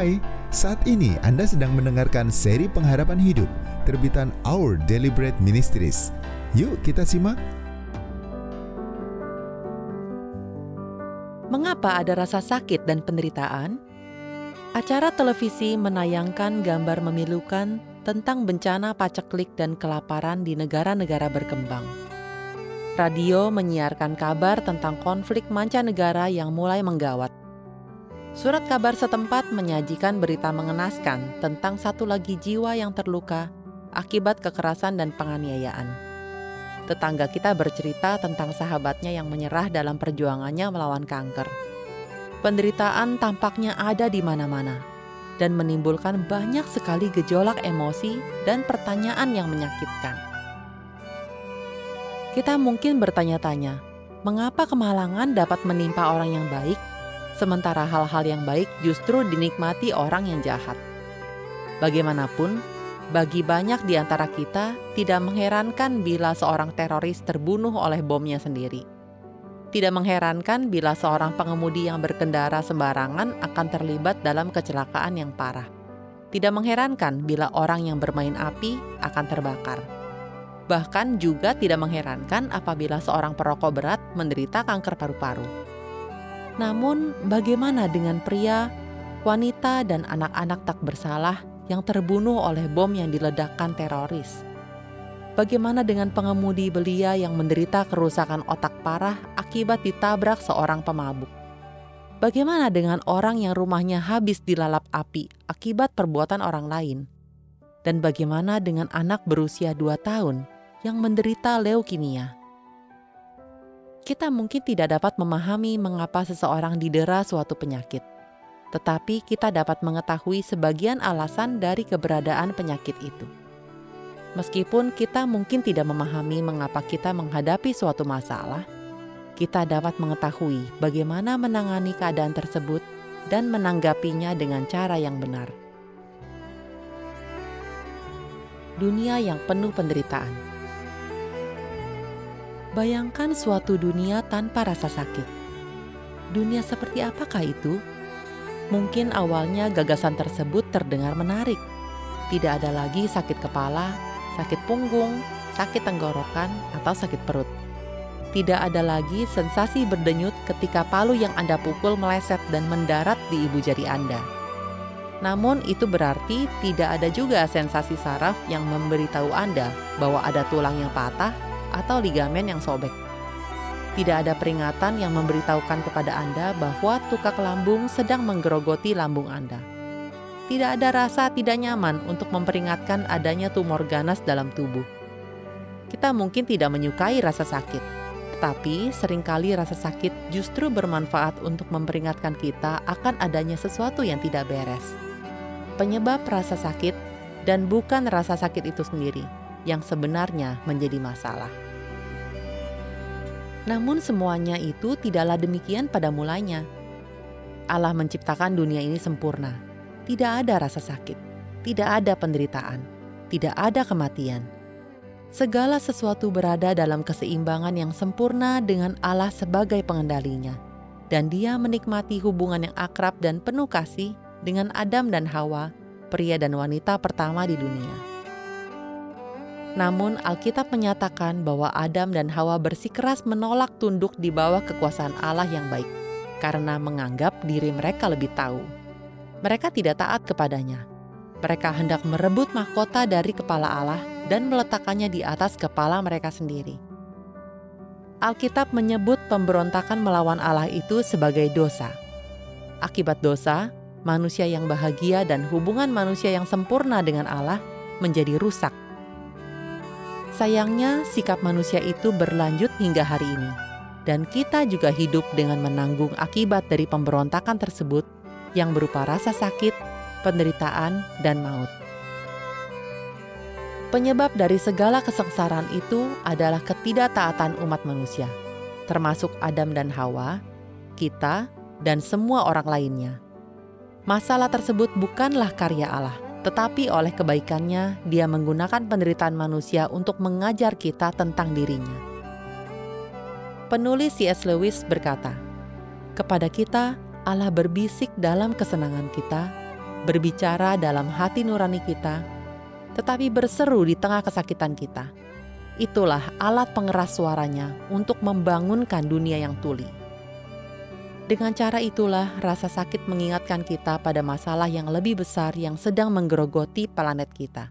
Hai, saat ini Anda sedang mendengarkan seri pengharapan hidup terbitan Our Deliberate Ministries. Yuk kita simak. Mengapa ada rasa sakit dan penderitaan? Acara televisi menayangkan gambar memilukan tentang bencana paceklik dan kelaparan di negara-negara berkembang. Radio menyiarkan kabar tentang konflik mancanegara yang mulai menggawat. Surat kabar setempat menyajikan berita mengenaskan tentang satu lagi jiwa yang terluka akibat kekerasan dan penganiayaan. Tetangga kita bercerita tentang sahabatnya yang menyerah dalam perjuangannya melawan kanker. Penderitaan tampaknya ada di mana-mana dan menimbulkan banyak sekali gejolak emosi dan pertanyaan yang menyakitkan. Kita mungkin bertanya-tanya, mengapa kemalangan dapat menimpa orang yang baik sementara hal-hal yang baik justru dinikmati orang yang jahat. Bagaimanapun, bagi banyak di antara kita tidak mengherankan bila seorang teroris terbunuh oleh bomnya sendiri. Tidak mengherankan bila seorang pengemudi yang berkendara sembarangan akan terlibat dalam kecelakaan yang parah. Tidak mengherankan bila orang yang bermain api akan terbakar. Bahkan juga tidak mengherankan apabila seorang perokok berat menderita kanker paru-paru. Namun, bagaimana dengan pria, wanita, dan anak-anak tak bersalah yang terbunuh oleh bom yang diledakkan teroris? Bagaimana dengan pengemudi belia yang menderita kerusakan otak parah akibat ditabrak seorang pemabuk? Bagaimana dengan orang yang rumahnya habis dilalap api akibat perbuatan orang lain? Dan bagaimana dengan anak berusia 2 tahun yang menderita leukemia? Kita mungkin tidak dapat memahami mengapa seseorang didera suatu penyakit, tetapi kita dapat mengetahui sebagian alasan dari keberadaan penyakit itu. Meskipun kita mungkin tidak memahami mengapa kita menghadapi suatu masalah, kita dapat mengetahui bagaimana menangani keadaan tersebut dan menanggapinya dengan cara yang benar. Dunia yang penuh penderitaan Bayangkan suatu dunia tanpa rasa sakit. Dunia seperti apakah itu? Mungkin awalnya gagasan tersebut terdengar menarik. Tidak ada lagi sakit kepala, sakit punggung, sakit tenggorokan, atau sakit perut. Tidak ada lagi sensasi berdenyut ketika palu yang Anda pukul meleset dan mendarat di ibu jari Anda. Namun itu berarti tidak ada juga sensasi saraf yang memberitahu Anda bahwa ada tulang yang patah atau ligamen yang sobek. Tidak ada peringatan yang memberitahukan kepada Anda bahwa tukak lambung sedang menggerogoti lambung Anda. Tidak ada rasa tidak nyaman untuk memperingatkan adanya tumor ganas dalam tubuh. Kita mungkin tidak menyukai rasa sakit, tetapi sering kali rasa sakit justru bermanfaat untuk memperingatkan kita akan adanya sesuatu yang tidak beres. Penyebab rasa sakit dan bukan rasa sakit itu sendiri yang sebenarnya menjadi masalah. Namun, semuanya itu tidaklah demikian pada mulanya. Allah menciptakan dunia ini sempurna, tidak ada rasa sakit, tidak ada penderitaan, tidak ada kematian. Segala sesuatu berada dalam keseimbangan yang sempurna dengan Allah sebagai pengendalinya, dan Dia menikmati hubungan yang akrab dan penuh kasih dengan Adam dan Hawa, pria dan wanita pertama di dunia. Namun Alkitab menyatakan bahwa Adam dan Hawa bersikeras menolak tunduk di bawah kekuasaan Allah yang baik karena menganggap diri mereka lebih tahu. Mereka tidak taat kepadanya. Mereka hendak merebut mahkota dari kepala Allah dan meletakkannya di atas kepala mereka sendiri. Alkitab menyebut pemberontakan melawan Allah itu sebagai dosa. Akibat dosa, manusia yang bahagia dan hubungan manusia yang sempurna dengan Allah menjadi rusak Sayangnya, sikap manusia itu berlanjut hingga hari ini, dan kita juga hidup dengan menanggung akibat dari pemberontakan tersebut yang berupa rasa sakit, penderitaan, dan maut. Penyebab dari segala kesengsaraan itu adalah ketidaktaatan umat manusia, termasuk Adam dan Hawa, kita, dan semua orang lainnya. Masalah tersebut bukanlah karya Allah, tetapi oleh kebaikannya, Dia menggunakan penderitaan manusia untuk mengajar kita tentang dirinya. Penulis C.S. Lewis berkata, "Kepada kita, Allah berbisik dalam kesenangan kita, berbicara dalam hati nurani kita, tetapi berseru di tengah kesakitan kita. Itulah alat pengeras suaranya untuk membangunkan dunia yang tuli. Dengan cara itulah rasa sakit mengingatkan kita pada masalah yang lebih besar yang sedang menggerogoti planet kita.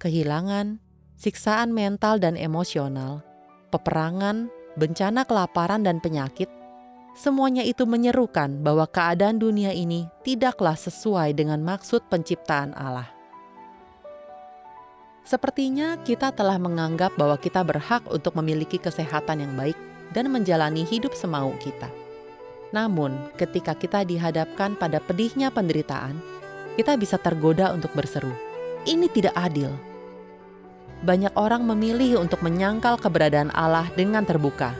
Kehilangan, siksaan mental dan emosional, peperangan, bencana kelaparan dan penyakit, semuanya itu menyerukan bahwa keadaan dunia ini tidaklah sesuai dengan maksud penciptaan Allah. Sepertinya kita telah menganggap bahwa kita berhak untuk memiliki kesehatan yang baik dan menjalani hidup semau kita namun, ketika kita dihadapkan pada pedihnya penderitaan, kita bisa tergoda untuk berseru, "Ini tidak adil." Banyak orang memilih untuk menyangkal keberadaan Allah dengan terbuka,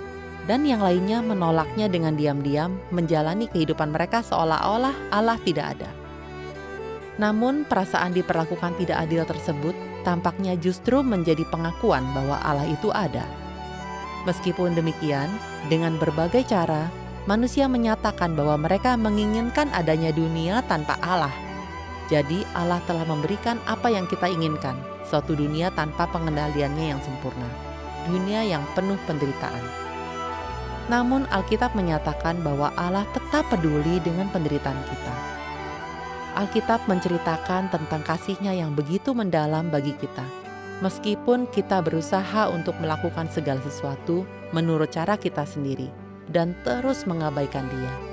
dan yang lainnya menolaknya dengan diam-diam, menjalani kehidupan mereka seolah-olah Allah tidak ada. Namun, perasaan diperlakukan tidak adil tersebut tampaknya justru menjadi pengakuan bahwa Allah itu ada. Meskipun demikian, dengan berbagai cara manusia menyatakan bahwa mereka menginginkan adanya dunia tanpa Allah. Jadi, Allah telah memberikan apa yang kita inginkan, suatu dunia tanpa pengendaliannya yang sempurna, dunia yang penuh penderitaan. Namun, Alkitab menyatakan bahwa Allah tetap peduli dengan penderitaan kita. Alkitab menceritakan tentang kasihnya yang begitu mendalam bagi kita, meskipun kita berusaha untuk melakukan segala sesuatu menurut cara kita sendiri dan terus mengabaikan Dia.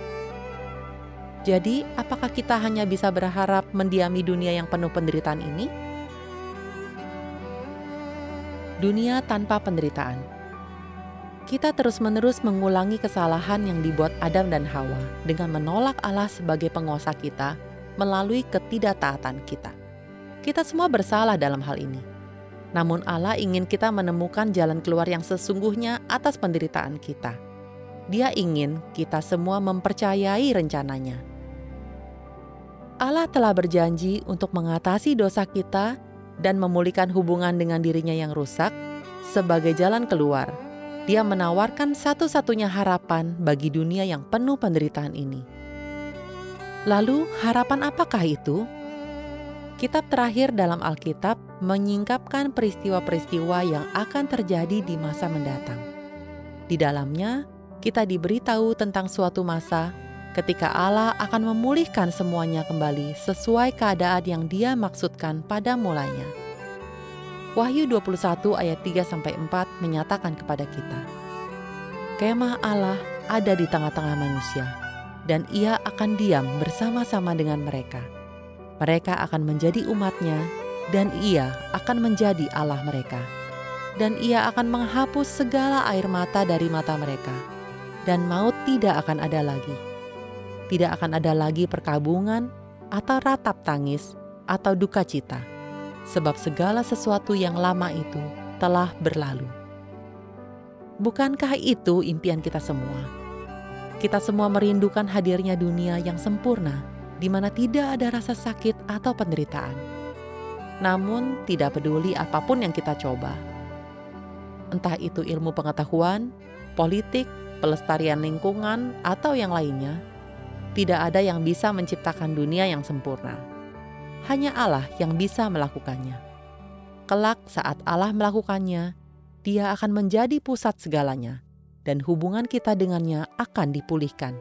Jadi, apakah kita hanya bisa berharap mendiami dunia yang penuh penderitaan ini? Dunia tanpa penderitaan. Kita terus-menerus mengulangi kesalahan yang dibuat Adam dan Hawa dengan menolak Allah sebagai penguasa kita melalui ketidaktaatan kita. Kita semua bersalah dalam hal ini. Namun Allah ingin kita menemukan jalan keluar yang sesungguhnya atas penderitaan kita dia ingin kita semua mempercayai rencananya. Allah telah berjanji untuk mengatasi dosa kita dan memulihkan hubungan dengan dirinya yang rusak sebagai jalan keluar. Dia menawarkan satu-satunya harapan bagi dunia yang penuh penderitaan ini. Lalu, harapan apakah itu? Kitab terakhir dalam Alkitab menyingkapkan peristiwa-peristiwa yang akan terjadi di masa mendatang. Di dalamnya, kita diberitahu tentang suatu masa ketika Allah akan memulihkan semuanya kembali sesuai keadaan yang Dia maksudkan pada mulanya. Wahyu 21 ayat 3 sampai 4 menyatakan kepada kita, Kemah Allah ada di tengah-tengah manusia dan ia akan diam bersama-sama dengan mereka. Mereka akan menjadi umatnya dan ia akan menjadi Allah mereka. Dan ia akan menghapus segala air mata dari mata mereka dan maut tidak akan ada lagi. Tidak akan ada lagi perkabungan atau ratap tangis atau duka cita, sebab segala sesuatu yang lama itu telah berlalu. Bukankah itu impian kita semua? Kita semua merindukan hadirnya dunia yang sempurna, di mana tidak ada rasa sakit atau penderitaan. Namun, tidak peduli apa pun yang kita coba, entah itu ilmu pengetahuan, politik, pelestarian lingkungan, atau yang lainnya, tidak ada yang bisa menciptakan dunia yang sempurna. Hanya Allah yang bisa melakukannya. Kelak, saat Allah melakukannya, Dia akan menjadi pusat segalanya, dan hubungan kita dengannya akan dipulihkan.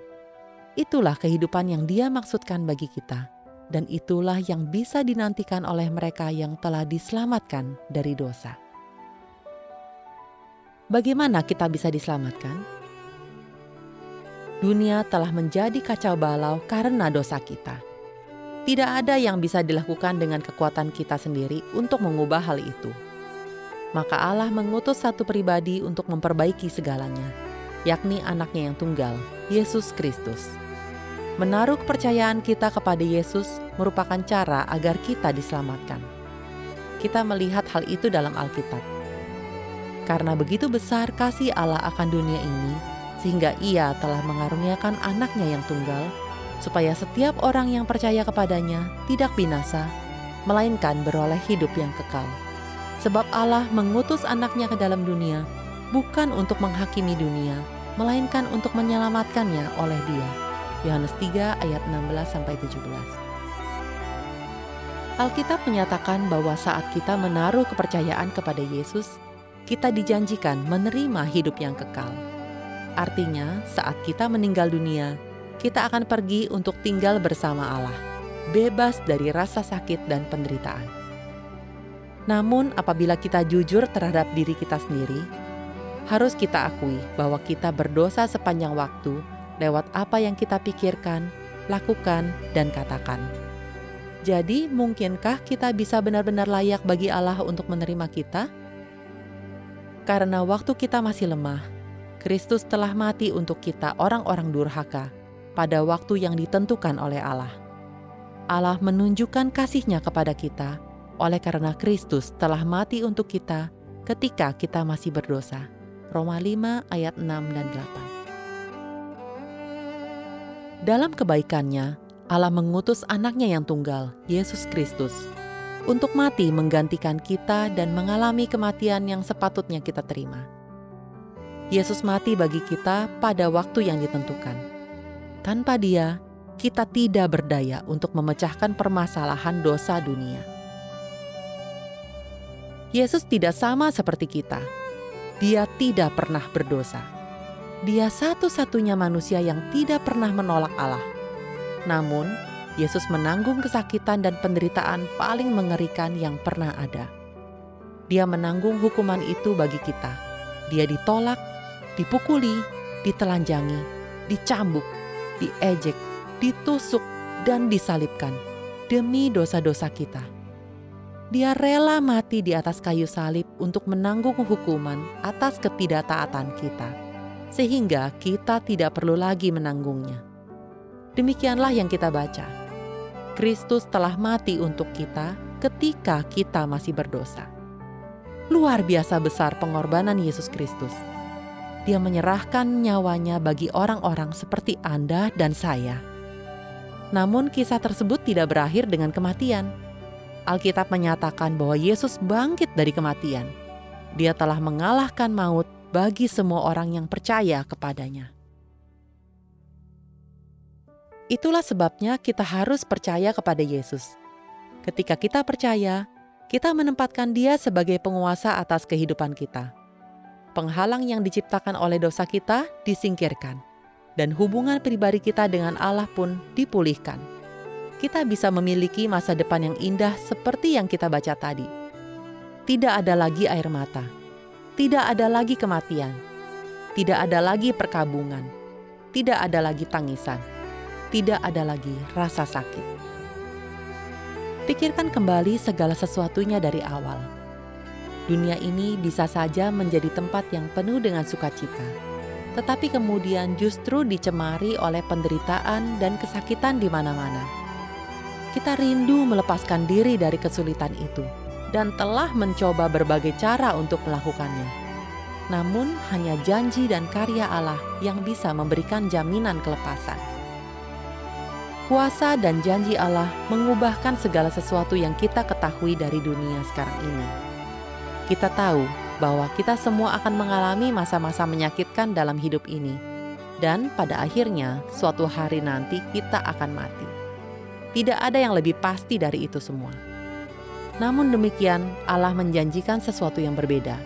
Itulah kehidupan yang Dia maksudkan bagi kita, dan itulah yang bisa dinantikan oleh mereka yang telah diselamatkan dari dosa. Bagaimana kita bisa diselamatkan? Dunia telah menjadi kacau balau karena dosa kita. Tidak ada yang bisa dilakukan dengan kekuatan kita sendiri untuk mengubah hal itu. Maka Allah mengutus satu pribadi untuk memperbaiki segalanya, yakni anaknya yang tunggal, Yesus Kristus. Menaruh kepercayaan kita kepada Yesus merupakan cara agar kita diselamatkan. Kita melihat hal itu dalam Alkitab. Karena begitu besar kasih Allah akan dunia ini, sehingga ia telah mengaruniakan anaknya yang tunggal, supaya setiap orang yang percaya kepadanya tidak binasa, melainkan beroleh hidup yang kekal. Sebab Allah mengutus anaknya ke dalam dunia, bukan untuk menghakimi dunia, melainkan untuk menyelamatkannya oleh dia. Yohanes 3 ayat 16 17. Alkitab menyatakan bahwa saat kita menaruh kepercayaan kepada Yesus, kita dijanjikan menerima hidup yang kekal. Artinya, saat kita meninggal dunia, kita akan pergi untuk tinggal bersama Allah, bebas dari rasa sakit dan penderitaan. Namun, apabila kita jujur terhadap diri kita sendiri, harus kita akui bahwa kita berdosa sepanjang waktu lewat apa yang kita pikirkan, lakukan, dan katakan. Jadi, mungkinkah kita bisa benar-benar layak bagi Allah untuk menerima kita? Karena waktu kita masih lemah, Kristus telah mati untuk kita, orang-orang durhaka, pada waktu yang ditentukan oleh Allah. Allah menunjukkan kasih-Nya kepada kita oleh karena Kristus telah mati untuk kita ketika kita masih berdosa. Roma 5 ayat 6 dan 8. Dalam kebaikannya, Allah mengutus anaknya yang tunggal, Yesus Kristus, untuk mati menggantikan kita dan mengalami kematian yang sepatutnya kita terima. Yesus mati bagi kita pada waktu yang ditentukan. Tanpa dia, kita tidak berdaya untuk memecahkan permasalahan dosa dunia. Yesus tidak sama seperti kita. Dia tidak pernah berdosa. Dia satu-satunya manusia yang tidak pernah menolak Allah namun, Yesus menanggung kesakitan dan penderitaan paling mengerikan yang pernah ada. Dia menanggung hukuman itu bagi kita. Dia ditolak, dipukuli, ditelanjangi, dicambuk, diejek, ditusuk, dan disalibkan demi dosa-dosa kita. Dia rela mati di atas kayu salib untuk menanggung hukuman atas ketidaktaatan kita, sehingga kita tidak perlu lagi menanggungnya. Demikianlah yang kita baca. Kristus telah mati untuk kita ketika kita masih berdosa. Luar biasa besar pengorbanan Yesus Kristus. Dia menyerahkan nyawanya bagi orang-orang seperti Anda dan saya. Namun, kisah tersebut tidak berakhir dengan kematian. Alkitab menyatakan bahwa Yesus bangkit dari kematian. Dia telah mengalahkan maut bagi semua orang yang percaya kepadanya. Itulah sebabnya kita harus percaya kepada Yesus. Ketika kita percaya, kita menempatkan Dia sebagai penguasa atas kehidupan kita. Penghalang yang diciptakan oleh dosa kita disingkirkan, dan hubungan pribadi kita dengan Allah pun dipulihkan. Kita bisa memiliki masa depan yang indah seperti yang kita baca tadi. Tidak ada lagi air mata, tidak ada lagi kematian, tidak ada lagi perkabungan, tidak ada lagi tangisan tidak ada lagi rasa sakit. Pikirkan kembali segala sesuatunya dari awal. Dunia ini bisa saja menjadi tempat yang penuh dengan sukacita, tetapi kemudian justru dicemari oleh penderitaan dan kesakitan di mana-mana. Kita rindu melepaskan diri dari kesulitan itu dan telah mencoba berbagai cara untuk melakukannya. Namun, hanya janji dan karya Allah yang bisa memberikan jaminan kelepasan kuasa dan janji Allah mengubahkan segala sesuatu yang kita ketahui dari dunia sekarang ini. Kita tahu bahwa kita semua akan mengalami masa-masa menyakitkan dalam hidup ini, dan pada akhirnya suatu hari nanti kita akan mati. Tidak ada yang lebih pasti dari itu semua. Namun demikian, Allah menjanjikan sesuatu yang berbeda,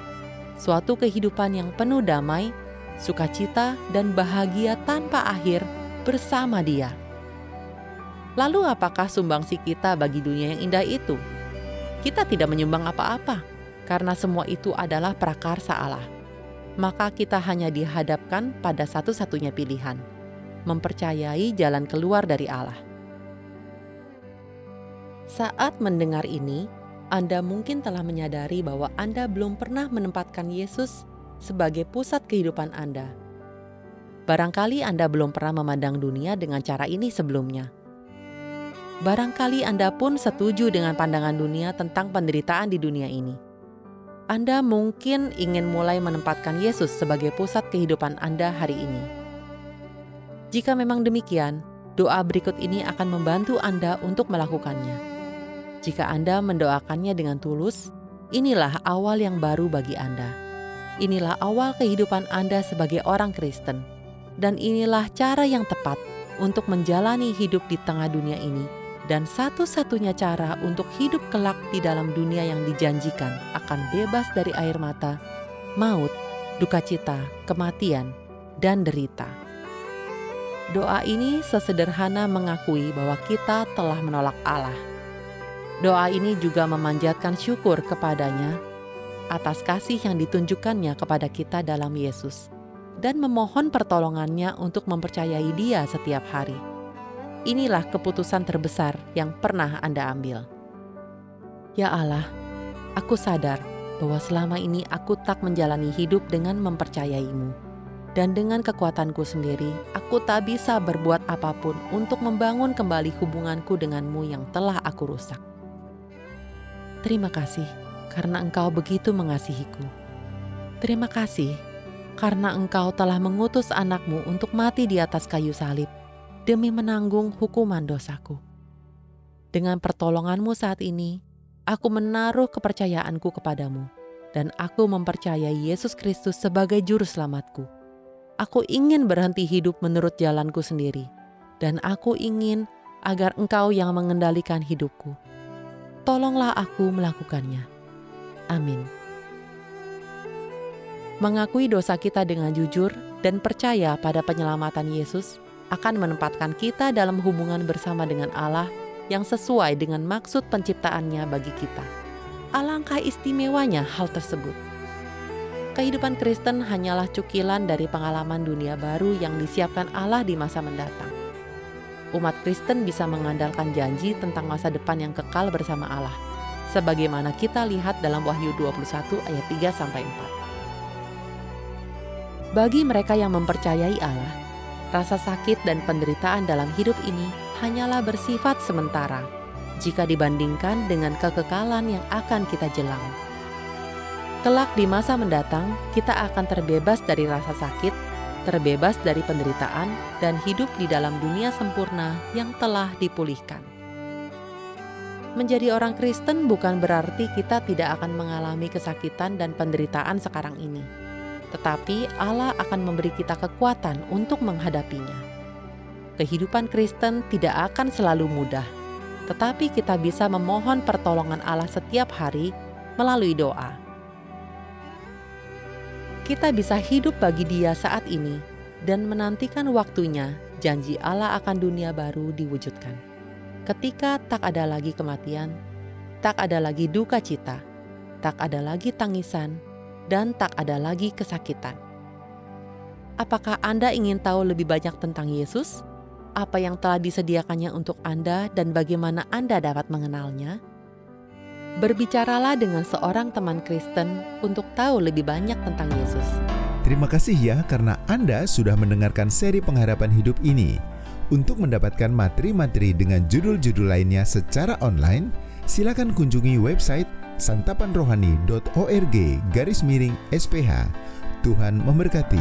suatu kehidupan yang penuh damai, sukacita, dan bahagia tanpa akhir bersama Dia Lalu apakah sumbangsi kita bagi dunia yang indah itu? Kita tidak menyumbang apa-apa, karena semua itu adalah prakarsa Allah. Maka kita hanya dihadapkan pada satu-satunya pilihan, mempercayai jalan keluar dari Allah. Saat mendengar ini, Anda mungkin telah menyadari bahwa Anda belum pernah menempatkan Yesus sebagai pusat kehidupan Anda. Barangkali Anda belum pernah memandang dunia dengan cara ini sebelumnya Barangkali Anda pun setuju dengan pandangan dunia tentang penderitaan di dunia ini. Anda mungkin ingin mulai menempatkan Yesus sebagai pusat kehidupan Anda hari ini. Jika memang demikian, doa berikut ini akan membantu Anda untuk melakukannya. Jika Anda mendoakannya dengan tulus, inilah awal yang baru bagi Anda. Inilah awal kehidupan Anda sebagai orang Kristen, dan inilah cara yang tepat untuk menjalani hidup di tengah dunia ini dan satu-satunya cara untuk hidup kelak di dalam dunia yang dijanjikan akan bebas dari air mata, maut, duka cita, kematian, dan derita. Doa ini sesederhana mengakui bahwa kita telah menolak Allah. Doa ini juga memanjatkan syukur kepadanya atas kasih yang ditunjukkannya kepada kita dalam Yesus dan memohon pertolongannya untuk mempercayai Dia setiap hari. Inilah keputusan terbesar yang pernah Anda ambil. Ya Allah, aku sadar bahwa selama ini aku tak menjalani hidup dengan mempercayaimu. Dan dengan kekuatanku sendiri, aku tak bisa berbuat apa pun untuk membangun kembali hubunganku denganmu yang telah aku rusak. Terima kasih karena engkau begitu mengasihiku. Terima kasih karena engkau telah mengutus anakmu untuk mati di atas kayu salib demi menanggung hukuman dosaku. Dengan pertolonganmu saat ini, aku menaruh kepercayaanku kepadamu, dan aku mempercayai Yesus Kristus sebagai Juru Selamatku. Aku ingin berhenti hidup menurut jalanku sendiri, dan aku ingin agar Engkau yang mengendalikan hidupku. Tolonglah aku melakukannya. Amin mengakui dosa kita dengan jujur dan percaya pada penyelamatan Yesus akan menempatkan kita dalam hubungan bersama dengan Allah yang sesuai dengan maksud penciptaannya bagi kita. Alangkah istimewanya hal tersebut. Kehidupan Kristen hanyalah cukilan dari pengalaman dunia baru yang disiapkan Allah di masa mendatang. Umat Kristen bisa mengandalkan janji tentang masa depan yang kekal bersama Allah, sebagaimana kita lihat dalam Wahyu 21 ayat 3 sampai 4. Bagi mereka yang mempercayai Allah, rasa sakit dan penderitaan dalam hidup ini hanyalah bersifat sementara jika dibandingkan dengan kekekalan yang akan kita jelang. Kelak di masa mendatang, kita akan terbebas dari rasa sakit, terbebas dari penderitaan, dan hidup di dalam dunia sempurna yang telah dipulihkan. Menjadi orang Kristen bukan berarti kita tidak akan mengalami kesakitan dan penderitaan sekarang ini tetapi Allah akan memberi kita kekuatan untuk menghadapinya. Kehidupan Kristen tidak akan selalu mudah, tetapi kita bisa memohon pertolongan Allah setiap hari melalui doa. Kita bisa hidup bagi Dia saat ini dan menantikan waktunya janji Allah akan dunia baru diwujudkan. Ketika tak ada lagi kematian, tak ada lagi duka cita, tak ada lagi tangisan, dan tak ada lagi kesakitan. Apakah Anda ingin tahu lebih banyak tentang Yesus? Apa yang telah disediakannya untuk Anda dan bagaimana Anda dapat mengenalnya? Berbicaralah dengan seorang teman Kristen untuk tahu lebih banyak tentang Yesus. Terima kasih ya karena Anda sudah mendengarkan seri pengharapan hidup ini. Untuk mendapatkan materi-materi dengan judul-judul lainnya secara online, silakan kunjungi website santapanrohani.org garis miring SPH. Tuhan memberkati.